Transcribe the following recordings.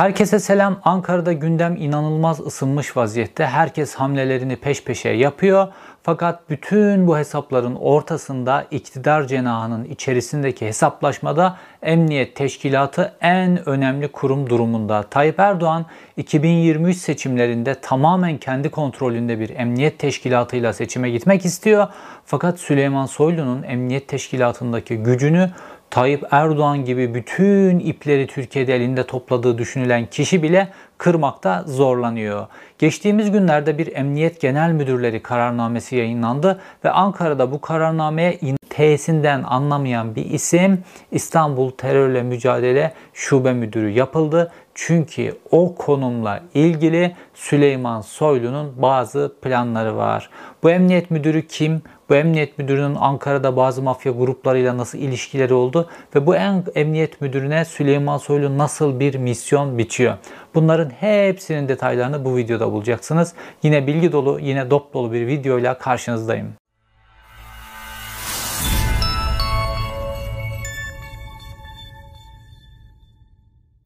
Herkese selam. Ankara'da gündem inanılmaz ısınmış vaziyette. Herkes hamlelerini peş peşe yapıyor. Fakat bütün bu hesapların ortasında iktidar cenahının içerisindeki hesaplaşmada Emniyet Teşkilatı en önemli kurum durumunda. Tayyip Erdoğan 2023 seçimlerinde tamamen kendi kontrolünde bir emniyet teşkilatıyla seçime gitmek istiyor. Fakat Süleyman Soylu'nun emniyet teşkilatındaki gücünü Tayyip Erdoğan gibi bütün ipleri Türkiye'de elinde topladığı düşünülen kişi bile kırmakta zorlanıyor. Geçtiğimiz günlerde bir Emniyet Genel Müdürleri kararnamesi yayınlandı ve Ankara'da bu kararnameye T'sinden anlamayan bir isim İstanbul Terörle Mücadele Şube Müdürü yapıldı. Çünkü o konumla ilgili Süleyman Soylu'nun bazı planları var. Bu emniyet müdürü kim? Bu emniyet müdürünün Ankara'da bazı mafya gruplarıyla nasıl ilişkileri oldu ve bu en emniyet müdürüne Süleyman Soylu nasıl bir misyon biçiyor? Bunların hepsinin detaylarını bu videoda bulacaksınız. Yine bilgi dolu, yine dop dolu bir videoyla karşınızdayım.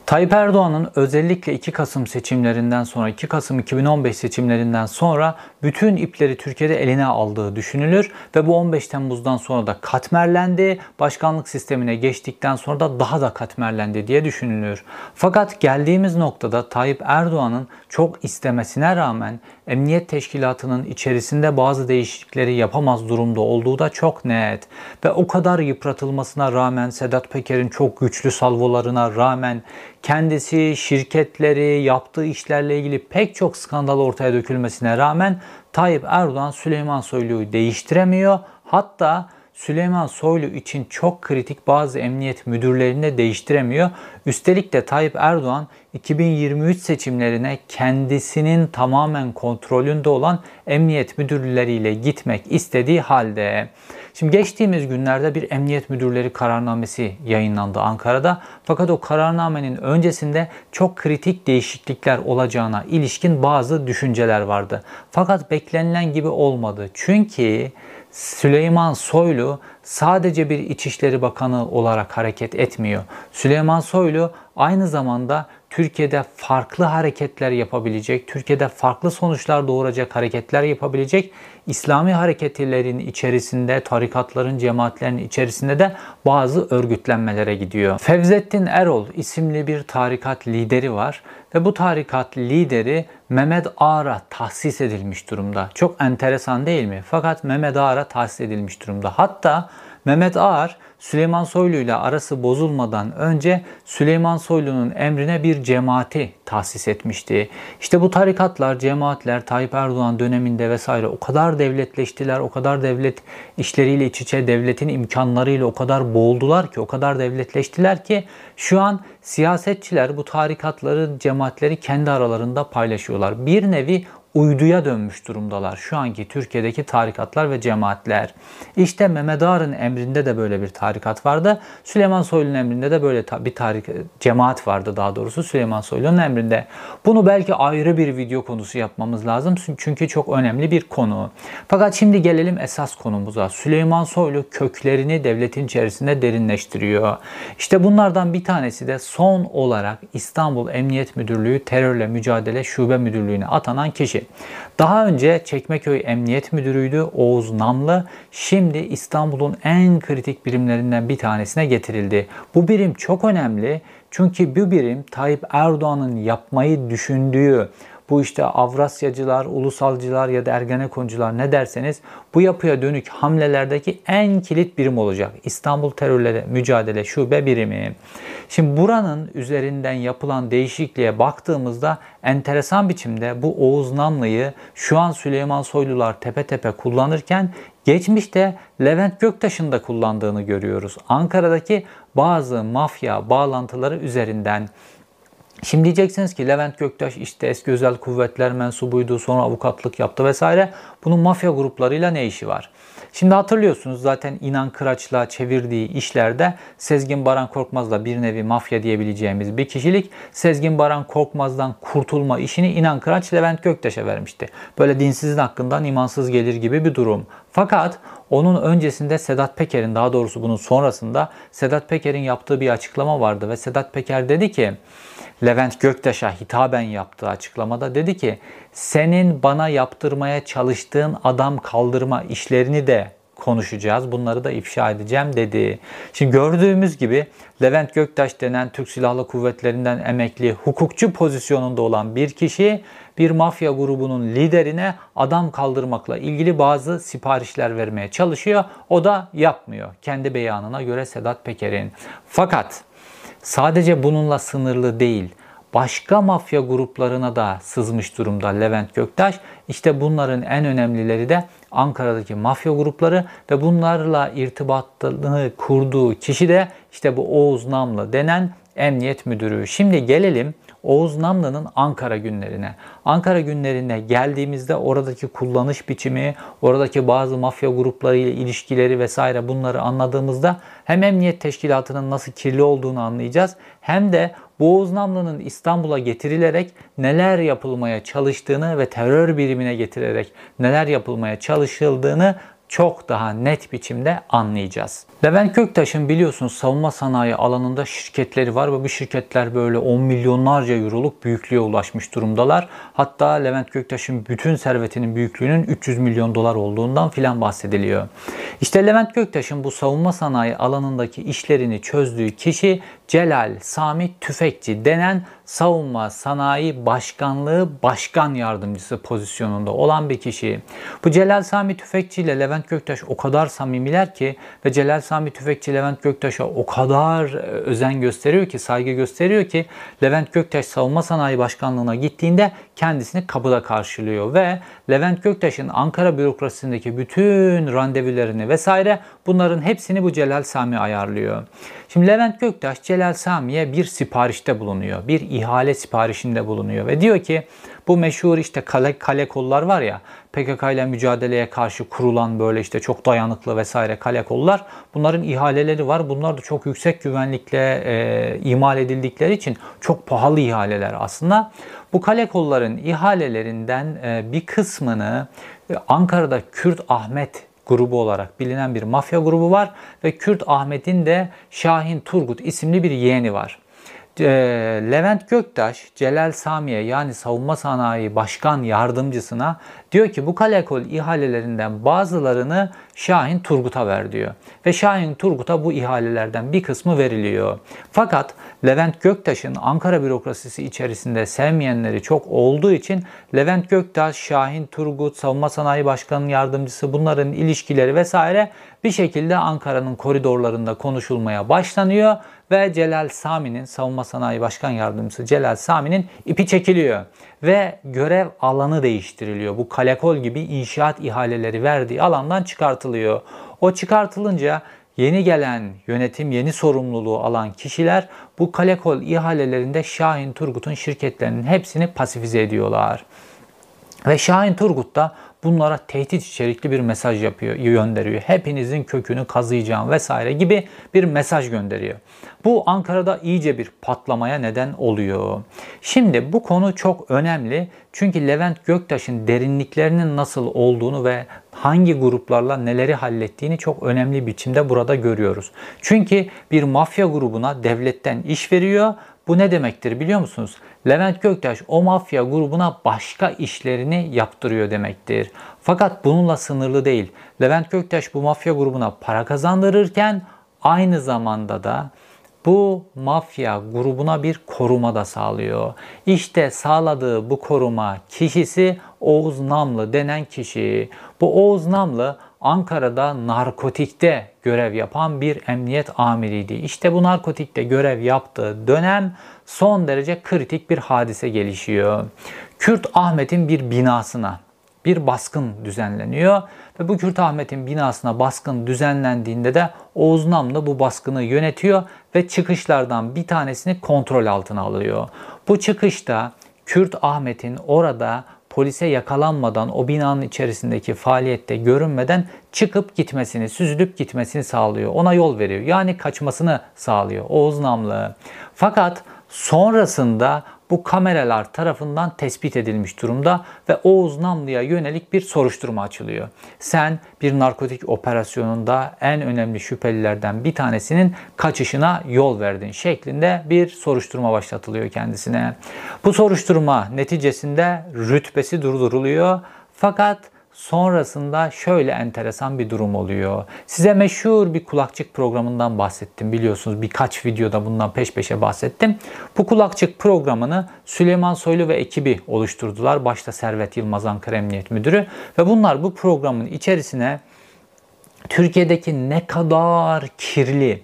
Tayyip Erdoğan'ın özellikle 2 Kasım seçimlerinden sonra, 2 Kasım 2015 seçimlerinden sonra bütün ipleri Türkiye'de eline aldığı düşünülür ve bu 15 Temmuz'dan sonra da katmerlendi. Başkanlık sistemine geçtikten sonra da daha da katmerlendi diye düşünülür. Fakat geldiğimiz noktada Tayyip Erdoğan'ın çok istemesine rağmen Emniyet Teşkilatı'nın içerisinde bazı değişiklikleri yapamaz durumda olduğu da çok net. Ve o kadar yıpratılmasına rağmen Sedat Peker'in çok güçlü salvolarına rağmen kendisi, şirketleri, yaptığı işlerle ilgili pek çok skandal ortaya dökülmesine rağmen Tayyip Erdoğan Süleyman Soylu'yu değiştiremiyor. Hatta Süleyman Soylu için çok kritik bazı emniyet müdürlerini de değiştiremiyor. Üstelik de Tayyip Erdoğan 2023 seçimlerine kendisinin tamamen kontrolünde olan emniyet müdürleriyle gitmek istediği halde. Şimdi geçtiğimiz günlerde bir emniyet müdürleri kararnamesi yayınlandı Ankara'da. Fakat o kararnamenin öncesinde çok kritik değişiklikler olacağına ilişkin bazı düşünceler vardı. Fakat beklenilen gibi olmadı. Çünkü Süleyman Soylu sadece bir İçişleri Bakanı olarak hareket etmiyor. Süleyman Soylu aynı zamanda Türkiye'de farklı hareketler yapabilecek, Türkiye'de farklı sonuçlar doğuracak hareketler yapabilecek İslami hareketlerin içerisinde, tarikatların, cemaatlerin içerisinde de bazı örgütlenmelere gidiyor. Fevzettin Erol isimli bir tarikat lideri var ve bu tarikat lideri Mehmet Ağar'a tahsis edilmiş durumda. Çok enteresan değil mi? Fakat Mehmet Ağar'a tahsis edilmiş durumda. Hatta Mehmet Ağar Süleyman Soylu ile arası bozulmadan önce Süleyman Soylu'nun emrine bir cemaati tahsis etmişti. İşte bu tarikatlar, cemaatler Tayyip Erdoğan döneminde vesaire o kadar devletleştiler, o kadar devlet işleriyle iç içe, devletin imkanlarıyla o kadar boğuldular ki, o kadar devletleştiler ki şu an siyasetçiler bu tarikatları, cemaatleri kendi aralarında paylaşıyorlar. Bir nevi uyduya dönmüş durumdalar şu anki Türkiye'deki tarikatlar ve cemaatler. İşte Mehmet Ağar'ın emrinde de böyle bir tarikat vardı. Süleyman Soylu'nun emrinde de böyle bir tarik cemaat vardı daha doğrusu Süleyman Soylu'nun emrinde. Bunu belki ayrı bir video konusu yapmamız lazım çünkü çok önemli bir konu. Fakat şimdi gelelim esas konumuza. Süleyman Soylu köklerini devletin içerisinde derinleştiriyor. İşte bunlardan bir tanesi de son olarak İstanbul Emniyet Müdürlüğü Terörle Mücadele Şube Müdürlüğü'ne atanan kişi. Daha önce Çekmeköy Emniyet Müdürü'ydü Oğuz Namlı. Şimdi İstanbul'un en kritik birimlerinden bir tanesine getirildi. Bu birim çok önemli çünkü bu birim Tayyip Erdoğan'ın yapmayı düşündüğü bu işte Avrasyacılar, ulusalcılar ya da Ergenekoncular ne derseniz bu yapıya dönük hamlelerdeki en kilit birim olacak. İstanbul Terörle Mücadele Şube Birimi. Şimdi buranın üzerinden yapılan değişikliğe baktığımızda enteresan biçimde bu Oğuz Namlı'yı şu an Süleyman Soylular tepe tepe kullanırken geçmişte Levent Göktaş'ın da kullandığını görüyoruz. Ankara'daki bazı mafya bağlantıları üzerinden Şimdi diyeceksiniz ki Levent Göktaş işte eski özel kuvvetler mensubuydu, sonra avukatlık yaptı vesaire. Bunun mafya gruplarıyla ne işi var? Şimdi hatırlıyorsunuz zaten İnan Kıraç'la çevirdiği işlerde Sezgin Baran Korkmaz'la bir nevi mafya diyebileceğimiz bir kişilik Sezgin Baran Korkmaz'dan kurtulma işini İnan Kıraç Levent Göktaş'a vermişti. Böyle dinsizin hakkından imansız gelir gibi bir durum. Fakat onun öncesinde Sedat Peker'in daha doğrusu bunun sonrasında Sedat Peker'in yaptığı bir açıklama vardı ve Sedat Peker dedi ki Levent Göktaş'a hitaben yaptığı açıklamada dedi ki senin bana yaptırmaya çalıştığın adam kaldırma işlerini de konuşacağız. Bunları da ifşa edeceğim dedi. Şimdi gördüğümüz gibi Levent Göktaş denen Türk Silahlı Kuvvetlerinden emekli hukukçu pozisyonunda olan bir kişi bir mafya grubunun liderine adam kaldırmakla ilgili bazı siparişler vermeye çalışıyor. O da yapmıyor. Kendi beyanına göre Sedat Peker'in. Fakat sadece bununla sınırlı değil başka mafya gruplarına da sızmış durumda Levent Göktaş. İşte bunların en önemlileri de Ankara'daki mafya grupları ve bunlarla irtibatını kurduğu kişi de işte bu Oğuz Namlı denen emniyet müdürü. Şimdi gelelim Oğuz Namlı'nın Ankara günlerine. Ankara günlerine geldiğimizde oradaki kullanış biçimi, oradaki bazı mafya grupları ile ilişkileri vesaire bunları anladığımızda hem emniyet teşkilatının nasıl kirli olduğunu anlayacağız hem de bu Oğuz Namlı'nın İstanbul'a getirilerek neler yapılmaya çalıştığını ve terör birimine getirerek neler yapılmaya çalışıldığını çok daha net biçimde anlayacağız. Levent Göktaş'ın biliyorsunuz savunma sanayi alanında şirketleri var ve bu şirketler böyle 10 milyonlarca euroluk büyüklüğe ulaşmış durumdalar. Hatta Levent Göktaş'ın bütün servetinin büyüklüğünün 300 milyon dolar olduğundan filan bahsediliyor. İşte Levent Göktaş'ın bu savunma sanayi alanındaki işlerini çözdüğü kişi Celal Sami Tüfekçi denen savunma sanayi başkanlığı başkan yardımcısı pozisyonunda olan bir kişi. Bu Celal Sami Tüfekçi ile Levent Göktaş o kadar samimiler ki ve Celal Sami Tüfekçi Levent Göktaş'a o kadar e, özen gösteriyor ki, saygı gösteriyor ki Levent Göktaş savunma sanayi başkanlığına gittiğinde kendisini kapıda karşılıyor ve Levent Göktaş'ın Ankara bürokrasisindeki bütün randevularını vesaire bunların hepsini bu Celal Sami ayarlıyor. Şimdi Levent Göktaş Celal Sami'ye bir siparişte bulunuyor. Bir ihale siparişinde bulunuyor ve diyor ki bu meşhur işte kale, kale kollar var ya PKK ile mücadeleye karşı kurulan böyle işte çok dayanıklı vesaire kale kollar. Bunların ihaleleri var. Bunlar da çok yüksek güvenlikle e, imal edildikleri için çok pahalı ihaleler aslında. Bu kale kolların ihalelerinden e, bir kısmını e, Ankara'da Kürt Ahmet grubu olarak bilinen bir mafya grubu var ve Kürt Ahmet'in de Şahin Turgut isimli bir yeğeni var. Ee, Levent Göktaş, Celal Samiye yani savunma sanayi başkan yardımcısına diyor ki bu kalekol ihalelerinden bazılarını Şahin Turgut'a ver diyor. Ve Şahin Turgut'a bu ihalelerden bir kısmı veriliyor. Fakat Levent Göktaş'ın Ankara bürokrasisi içerisinde sevmeyenleri çok olduğu için Levent Göktaş, Şahin Turgut, Savunma Sanayi Başkanı'nın yardımcısı bunların ilişkileri vesaire bir şekilde Ankara'nın koridorlarında konuşulmaya başlanıyor ve Celal Sami'nin Savunma Sanayi Başkan Yardımcısı Celal Sami'nin ipi çekiliyor ve görev alanı değiştiriliyor. Bu kalekol gibi inşaat ihaleleri verdiği alandan çıkartılıyor. O çıkartılınca yeni gelen yönetim, yeni sorumluluğu alan kişiler bu kalekol ihalelerinde Şahin Turgut'un şirketlerinin hepsini pasifize ediyorlar. Ve Şahin Turgut da bunlara tehdit içerikli bir mesaj yapıyor, gönderiyor. Hepinizin kökünü kazıyacağım vesaire gibi bir mesaj gönderiyor. Bu Ankara'da iyice bir patlamaya neden oluyor. Şimdi bu konu çok önemli. Çünkü Levent Göktaş'ın derinliklerinin nasıl olduğunu ve hangi gruplarla neleri hallettiğini çok önemli biçimde burada görüyoruz. Çünkü bir mafya grubuna devletten iş veriyor. Bu ne demektir biliyor musunuz? Levent Göktaş o mafya grubuna başka işlerini yaptırıyor demektir. Fakat bununla sınırlı değil. Levent Göktaş bu mafya grubuna para kazandırırken aynı zamanda da bu mafya grubuna bir koruma da sağlıyor. İşte sağladığı bu koruma kişisi Oğuz Namlı denen kişi. Bu Oğuz Namlı Ankara'da narkotikte görev yapan bir emniyet amiriydi. İşte bu narkotikte görev yaptığı dönem son derece kritik bir hadise gelişiyor. Kürt Ahmet'in bir binasına bir baskın düzenleniyor ve bu Kürt Ahmet'in binasına baskın düzenlendiğinde de Oğuz Namlı bu baskını yönetiyor ve çıkışlardan bir tanesini kontrol altına alıyor. Bu çıkışta Kürt Ahmet'in orada polise yakalanmadan o binanın içerisindeki faaliyette görünmeden çıkıp gitmesini, süzülüp gitmesini sağlıyor. Ona yol veriyor. Yani kaçmasını sağlıyor Oğuz Namlı. Fakat sonrasında bu kameralar tarafından tespit edilmiş durumda ve Oğuz Namlı'ya yönelik bir soruşturma açılıyor. Sen bir narkotik operasyonunda en önemli şüphelilerden bir tanesinin kaçışına yol verdin şeklinde bir soruşturma başlatılıyor kendisine. Bu soruşturma neticesinde rütbesi durduruluyor fakat Sonrasında şöyle enteresan bir durum oluyor. Size meşhur bir kulakçık programından bahsettim biliyorsunuz. Birkaç videoda bundan peş peşe bahsettim. Bu kulakçık programını Süleyman Soylu ve ekibi oluşturdular. Başta Servet Yılmaz Ankara Emniyet Müdürü. Ve bunlar bu programın içerisine Türkiye'deki ne kadar kirli,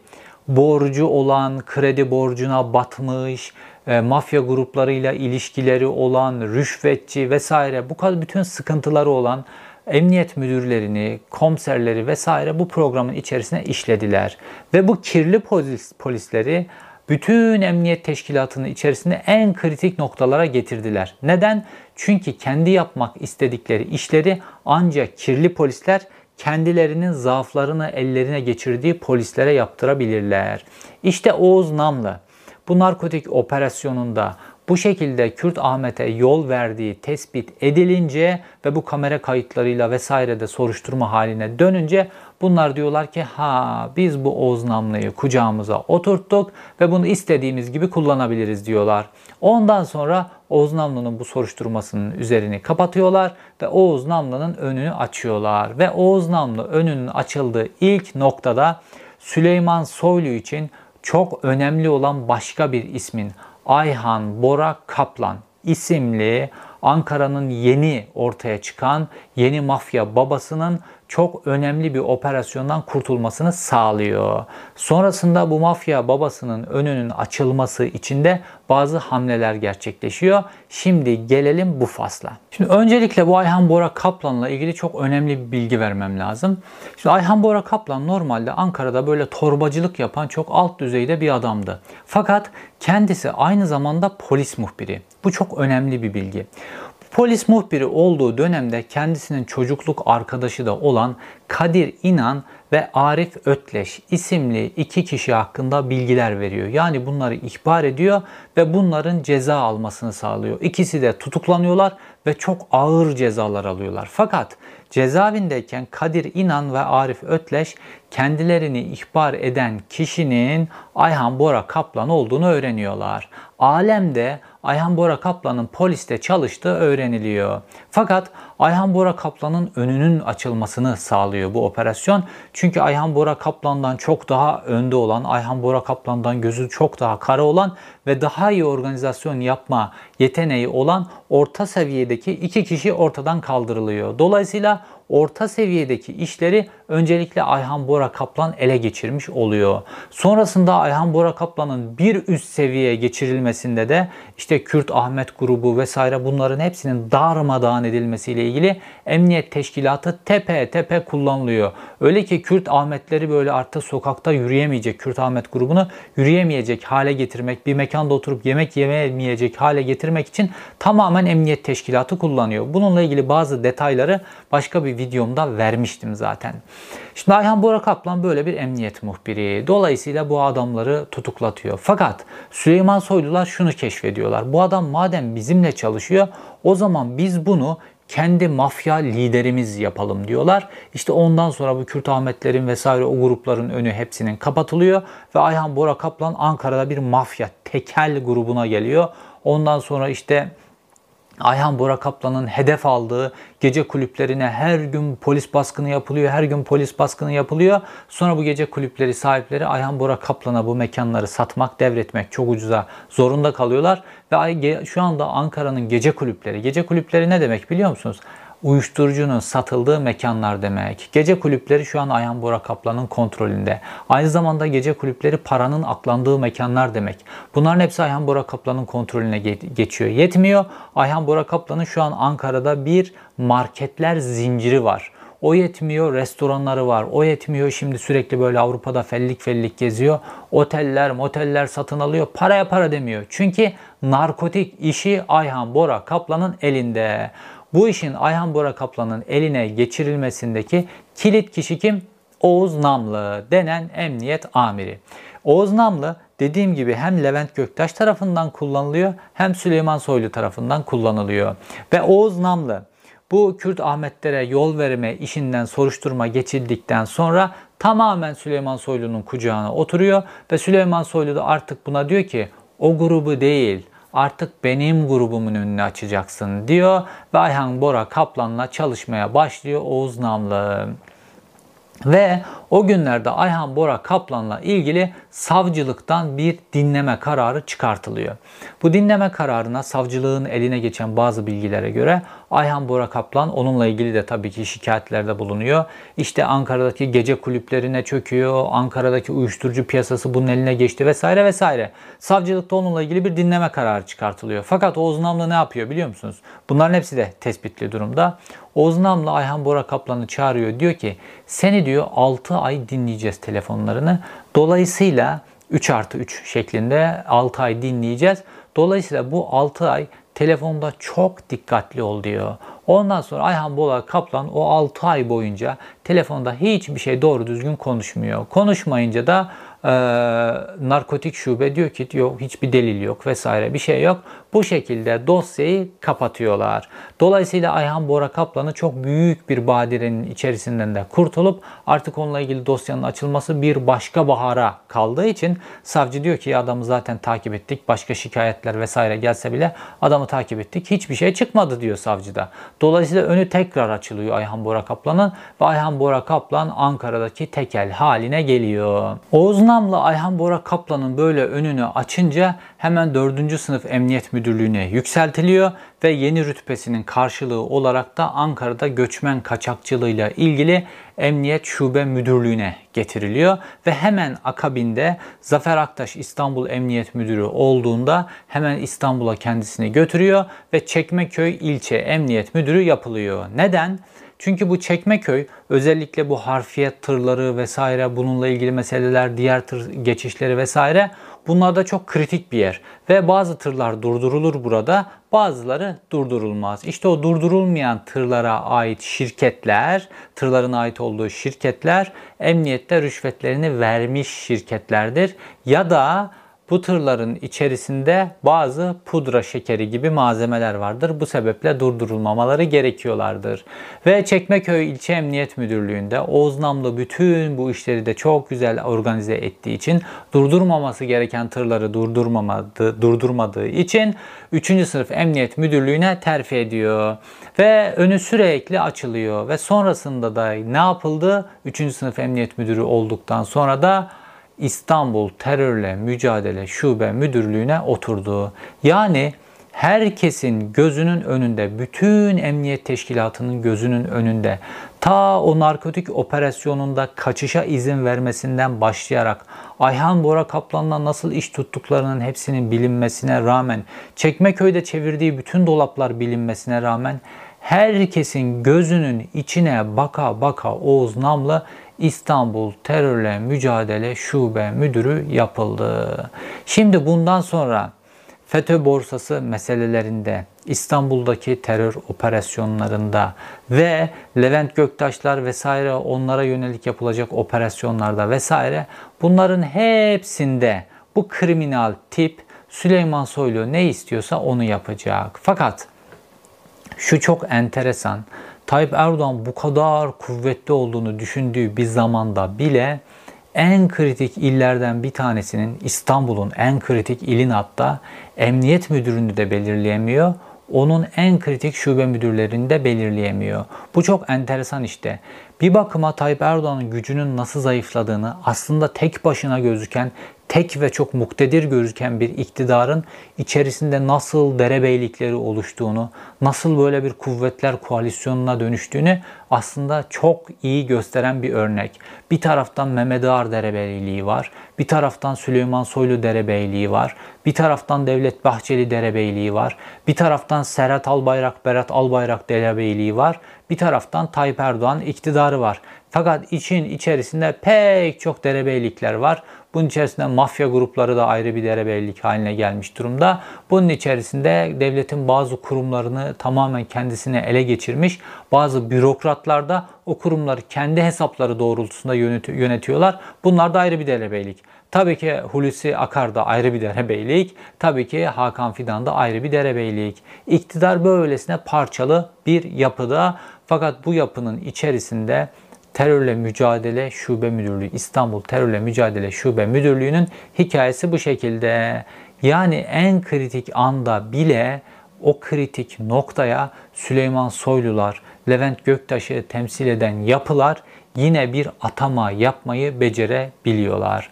borcu olan, kredi borcuna batmış, e, mafya gruplarıyla ilişkileri olan, rüşvetçi vesaire bu kadar bütün sıkıntıları olan emniyet müdürlerini, komiserleri vesaire bu programın içerisine işlediler. Ve bu kirli polis, polisleri bütün emniyet teşkilatının içerisinde en kritik noktalara getirdiler. Neden? Çünkü kendi yapmak istedikleri işleri ancak kirli polisler kendilerinin zaaflarını ellerine geçirdiği polislere yaptırabilirler. İşte Oğuz Namlı bu narkotik operasyonunda bu şekilde Kürt Ahmet'e yol verdiği tespit edilince ve bu kamera kayıtlarıyla vesaire de soruşturma haline dönünce bunlar diyorlar ki ha biz bu Oğuz Namlı'yı kucağımıza oturttuk ve bunu istediğimiz gibi kullanabiliriz diyorlar. Ondan sonra Oğuz Namlı'nın bu soruşturmasının üzerini kapatıyorlar ve Oğuz Namlı'nın önünü açıyorlar. Ve Oğuz Namlı önünün açıldığı ilk noktada Süleyman Soylu için çok önemli olan başka bir ismin Ayhan Bora Kaplan isimli Ankara'nın yeni ortaya çıkan yeni mafya babasının çok önemli bir operasyondan kurtulmasını sağlıyor. Sonrasında bu mafya babasının önünün açılması için de bazı hamleler gerçekleşiyor. Şimdi gelelim bu fasla. Şimdi öncelikle bu Ayhan Bora Kaplan'la ilgili çok önemli bir bilgi vermem lazım. Şimdi Ayhan Bora Kaplan normalde Ankara'da böyle torbacılık yapan çok alt düzeyde bir adamdı. Fakat kendisi aynı zamanda polis muhbiri. Bu çok önemli bir bilgi. Polis muhbiri olduğu dönemde kendisinin çocukluk arkadaşı da olan Kadir İnan ve Arif Ötleş isimli iki kişi hakkında bilgiler veriyor. Yani bunları ihbar ediyor ve bunların ceza almasını sağlıyor. İkisi de tutuklanıyorlar ve çok ağır cezalar alıyorlar. Fakat cezaevindeyken Kadir İnan ve Arif Ötleş kendilerini ihbar eden kişinin Ayhan Bora Kaplan olduğunu öğreniyorlar. Alemde Ayhan Bora Kaplan'ın poliste çalıştığı öğreniliyor. Fakat Ayhan Bora Kaplan'ın önünün açılmasını sağlıyor bu operasyon. Çünkü Ayhan Bora Kaplan'dan çok daha önde olan, Ayhan Bora Kaplan'dan gözü çok daha kara olan ve daha iyi organizasyon yapma yeteneği olan orta seviyedeki iki kişi ortadan kaldırılıyor. Dolayısıyla orta seviyedeki işleri öncelikle Ayhan Bora Kaplan ele geçirmiş oluyor. Sonrasında Ayhan Bora Kaplan'ın bir üst seviyeye geçirilmesinde de işte Kürt Ahmet grubu vesaire bunların hepsinin darmadağın edilmesiyle ilgili emniyet teşkilatı tepe tepe kullanılıyor. Öyle ki Kürt Ahmetleri böyle artık sokakta yürüyemeyecek, Kürt Ahmet grubunu yürüyemeyecek hale getirmek, bir mekanda oturup yemek yemeyemeyecek hale getirmek için tamamen emniyet teşkilatı kullanıyor. Bununla ilgili bazı detayları başka bir videomda vermiştim zaten. Şimdi Ayhan Bora Kaplan böyle bir emniyet muhbiri. Dolayısıyla bu adamları tutuklatıyor. Fakat Süleyman Soylular şunu keşfediyorlar. Bu adam madem bizimle çalışıyor o zaman biz bunu kendi mafya liderimiz yapalım diyorlar. İşte ondan sonra bu Kürt Ahmetlerin vesaire o grupların önü hepsinin kapatılıyor ve Ayhan Bora Kaplan Ankara'da bir mafya tekel grubuna geliyor. Ondan sonra işte Ayhan Bora Kaplan'ın hedef aldığı gece kulüplerine her gün polis baskını yapılıyor. Her gün polis baskını yapılıyor. Sonra bu gece kulüpleri sahipleri Ayhan Bora Kaplan'a bu mekanları satmak, devretmek çok ucuza zorunda kalıyorlar. Ve şu anda Ankara'nın gece kulüpleri, gece kulüpleri ne demek biliyor musunuz? Uyuşturucunun satıldığı mekanlar demek. Gece kulüpleri şu an Ayhan Bora Kaplan'ın kontrolünde. Aynı zamanda gece kulüpleri paranın aklandığı mekanlar demek. Bunların hepsi Ayhan Bora Kaplan'ın kontrolüne geçiyor. Yetmiyor. Ayhan Bora Kaplan'ın şu an Ankara'da bir marketler zinciri var. O yetmiyor restoranları var. O yetmiyor şimdi sürekli böyle Avrupa'da fellik fellik geziyor. Oteller moteller satın alıyor. Paraya para demiyor. Çünkü narkotik işi Ayhan Bora Kaplan'ın elinde. Bu işin Ayhan Bora Kaplan'ın eline geçirilmesindeki kilit kişi kim? Oğuz Namlı denen emniyet amiri. Oğuz Namlı dediğim gibi hem Levent Göktaş tarafından kullanılıyor hem Süleyman Soylu tarafından kullanılıyor. Ve Oğuz Namlı bu Kürt Ahmetlere yol verme işinden soruşturma geçildikten sonra tamamen Süleyman Soylu'nun kucağına oturuyor ve Süleyman Soylu da artık buna diyor ki o grubu değil artık benim grubumun önünü açacaksın diyor ve Ayhan Bora Kaplan'la çalışmaya başlıyor Oğuz Namlı. Ve o günlerde Ayhan Bora Kaplan'la ilgili savcılıktan bir dinleme kararı çıkartılıyor. Bu dinleme kararına savcılığın eline geçen bazı bilgilere göre Ayhan Bora Kaplan onunla ilgili de tabii ki şikayetlerde bulunuyor. İşte Ankara'daki gece kulüplerine çöküyor, Ankara'daki uyuşturucu piyasası bunun eline geçti vesaire vesaire. Savcılıkta onunla ilgili bir dinleme kararı çıkartılıyor. Fakat Oğuz Namlı ne yapıyor biliyor musunuz? Bunların hepsi de tespitli durumda. Oğuz Namlı Ayhan Bora Kaplan'ı çağırıyor. Diyor ki seni diyor 6 ay dinleyeceğiz telefonlarını. Dolayısıyla 3 artı 3 şeklinde 6 ay dinleyeceğiz. Dolayısıyla bu 6 ay telefonda çok dikkatli ol diyor. Ondan sonra Ayhan Bola Kaplan o 6 ay boyunca telefonda hiçbir şey doğru düzgün konuşmuyor. Konuşmayınca da e, narkotik şube diyor ki yok hiçbir delil yok vesaire bir şey yok. Bu şekilde dosyayı kapatıyorlar. Dolayısıyla Ayhan Bora Kaplan'ı çok büyük bir badirenin içerisinden de kurtulup artık onunla ilgili dosyanın açılması bir başka bahara kaldığı için savcı diyor ki adamı zaten takip ettik. Başka şikayetler vesaire gelse bile adamı takip ettik. Hiçbir şey çıkmadı diyor savcı da. Dolayısıyla önü tekrar açılıyor Ayhan Bora Kaplan'ın ve Ayhan Bora Kaplan Ankara'daki tekel haline geliyor. Oğuz Namlı Ayhan Bora Kaplan'ın böyle önünü açınca hemen 4. sınıf emniyet müdürlüğüne yükseltiliyor ve yeni rütbesinin karşılığı olarak da Ankara'da göçmen kaçakçılığıyla ilgili Emniyet Şube Müdürlüğü'ne getiriliyor ve hemen akabinde Zafer Aktaş İstanbul Emniyet Müdürü olduğunda hemen İstanbul'a kendisini götürüyor ve Çekmeköy İlçe Emniyet Müdürü yapılıyor. Neden? Çünkü bu Çekmeköy özellikle bu harfiyet tırları vesaire bununla ilgili meseleler, diğer tır geçişleri vesaire bunlar da çok kritik bir yer. Ve bazı tırlar durdurulur burada, bazıları durdurulmaz. İşte o durdurulmayan tırlara ait şirketler, tırların ait olduğu şirketler emniyette rüşvetlerini vermiş şirketlerdir. Ya da bu tırların içerisinde bazı pudra şekeri gibi malzemeler vardır. Bu sebeple durdurulmamaları gerekiyorlardır. Ve Çekmeköy İlçe Emniyet Müdürlüğü'nde Oğuz Namlı bütün bu işleri de çok güzel organize ettiği için durdurmaması gereken tırları durdurmamadı, durdurmadığı için 3. sınıf Emniyet Müdürlüğü'ne terfi ediyor. Ve önü sürekli açılıyor ve sonrasında da ne yapıldı? 3. sınıf Emniyet Müdürü olduktan sonra da İstanbul Terörle Mücadele Şube Müdürlüğü'ne oturdu. Yani herkesin gözünün önünde, bütün emniyet teşkilatının gözünün önünde ta o narkotik operasyonunda kaçışa izin vermesinden başlayarak Ayhan Bora Kaplan'la nasıl iş tuttuklarının hepsinin bilinmesine rağmen Çekmeköy'de çevirdiği bütün dolaplar bilinmesine rağmen herkesin gözünün içine baka baka Oğuz Namlı İstanbul Terörle Mücadele Şube Müdürü yapıldı. Şimdi bundan sonra FETÖ borsası meselelerinde, İstanbul'daki terör operasyonlarında ve Levent Göktaşlar vesaire onlara yönelik yapılacak operasyonlarda vesaire bunların hepsinde bu kriminal tip Süleyman Soylu ne istiyorsa onu yapacak. Fakat şu çok enteresan. Tayyip Erdoğan bu kadar kuvvetli olduğunu düşündüğü bir zamanda bile en kritik illerden bir tanesinin İstanbul'un en kritik ilin hatta emniyet müdürünü de belirleyemiyor. Onun en kritik şube müdürlerini de belirleyemiyor. Bu çok enteresan işte. Bir bakıma Tayyip Erdoğan'ın gücünün nasıl zayıfladığını aslında tek başına gözüken tek ve çok muktedir gözüken bir iktidarın içerisinde nasıl derebeylikleri oluştuğunu, nasıl böyle bir kuvvetler koalisyonuna dönüştüğünü aslında çok iyi gösteren bir örnek. Bir taraftan Mehmet Ağar derebeyliği var, bir taraftan Süleyman Soylu derebeyliği var, bir taraftan Devlet Bahçeli derebeyliği var, bir taraftan Serhat Albayrak, Berat Albayrak derebeyliği var, bir taraftan Tayyip Erdoğan iktidarı var. Fakat için içerisinde pek çok derebeylikler var. Bunun içerisinde mafya grupları da ayrı bir derebeylik haline gelmiş durumda. Bunun içerisinde devletin bazı kurumlarını tamamen kendisine ele geçirmiş. Bazı bürokratlar da o kurumları kendi hesapları doğrultusunda yönetiyorlar. Bunlar da ayrı bir derebeylik. Tabii ki Hulusi Akar da ayrı bir derebeylik. Tabii ki Hakan Fidan da ayrı bir derebeylik. İktidar böylesine parçalı bir yapıda. Fakat bu yapının içerisinde Terörle Mücadele Şube Müdürlüğü, İstanbul Terörle Mücadele Şube Müdürlüğü'nün hikayesi bu şekilde. Yani en kritik anda bile o kritik noktaya Süleyman Soylular, Levent Göktaş'ı temsil eden yapılar yine bir atama yapmayı becerebiliyorlar.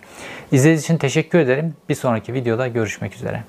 İzlediğiniz için teşekkür ederim. Bir sonraki videoda görüşmek üzere.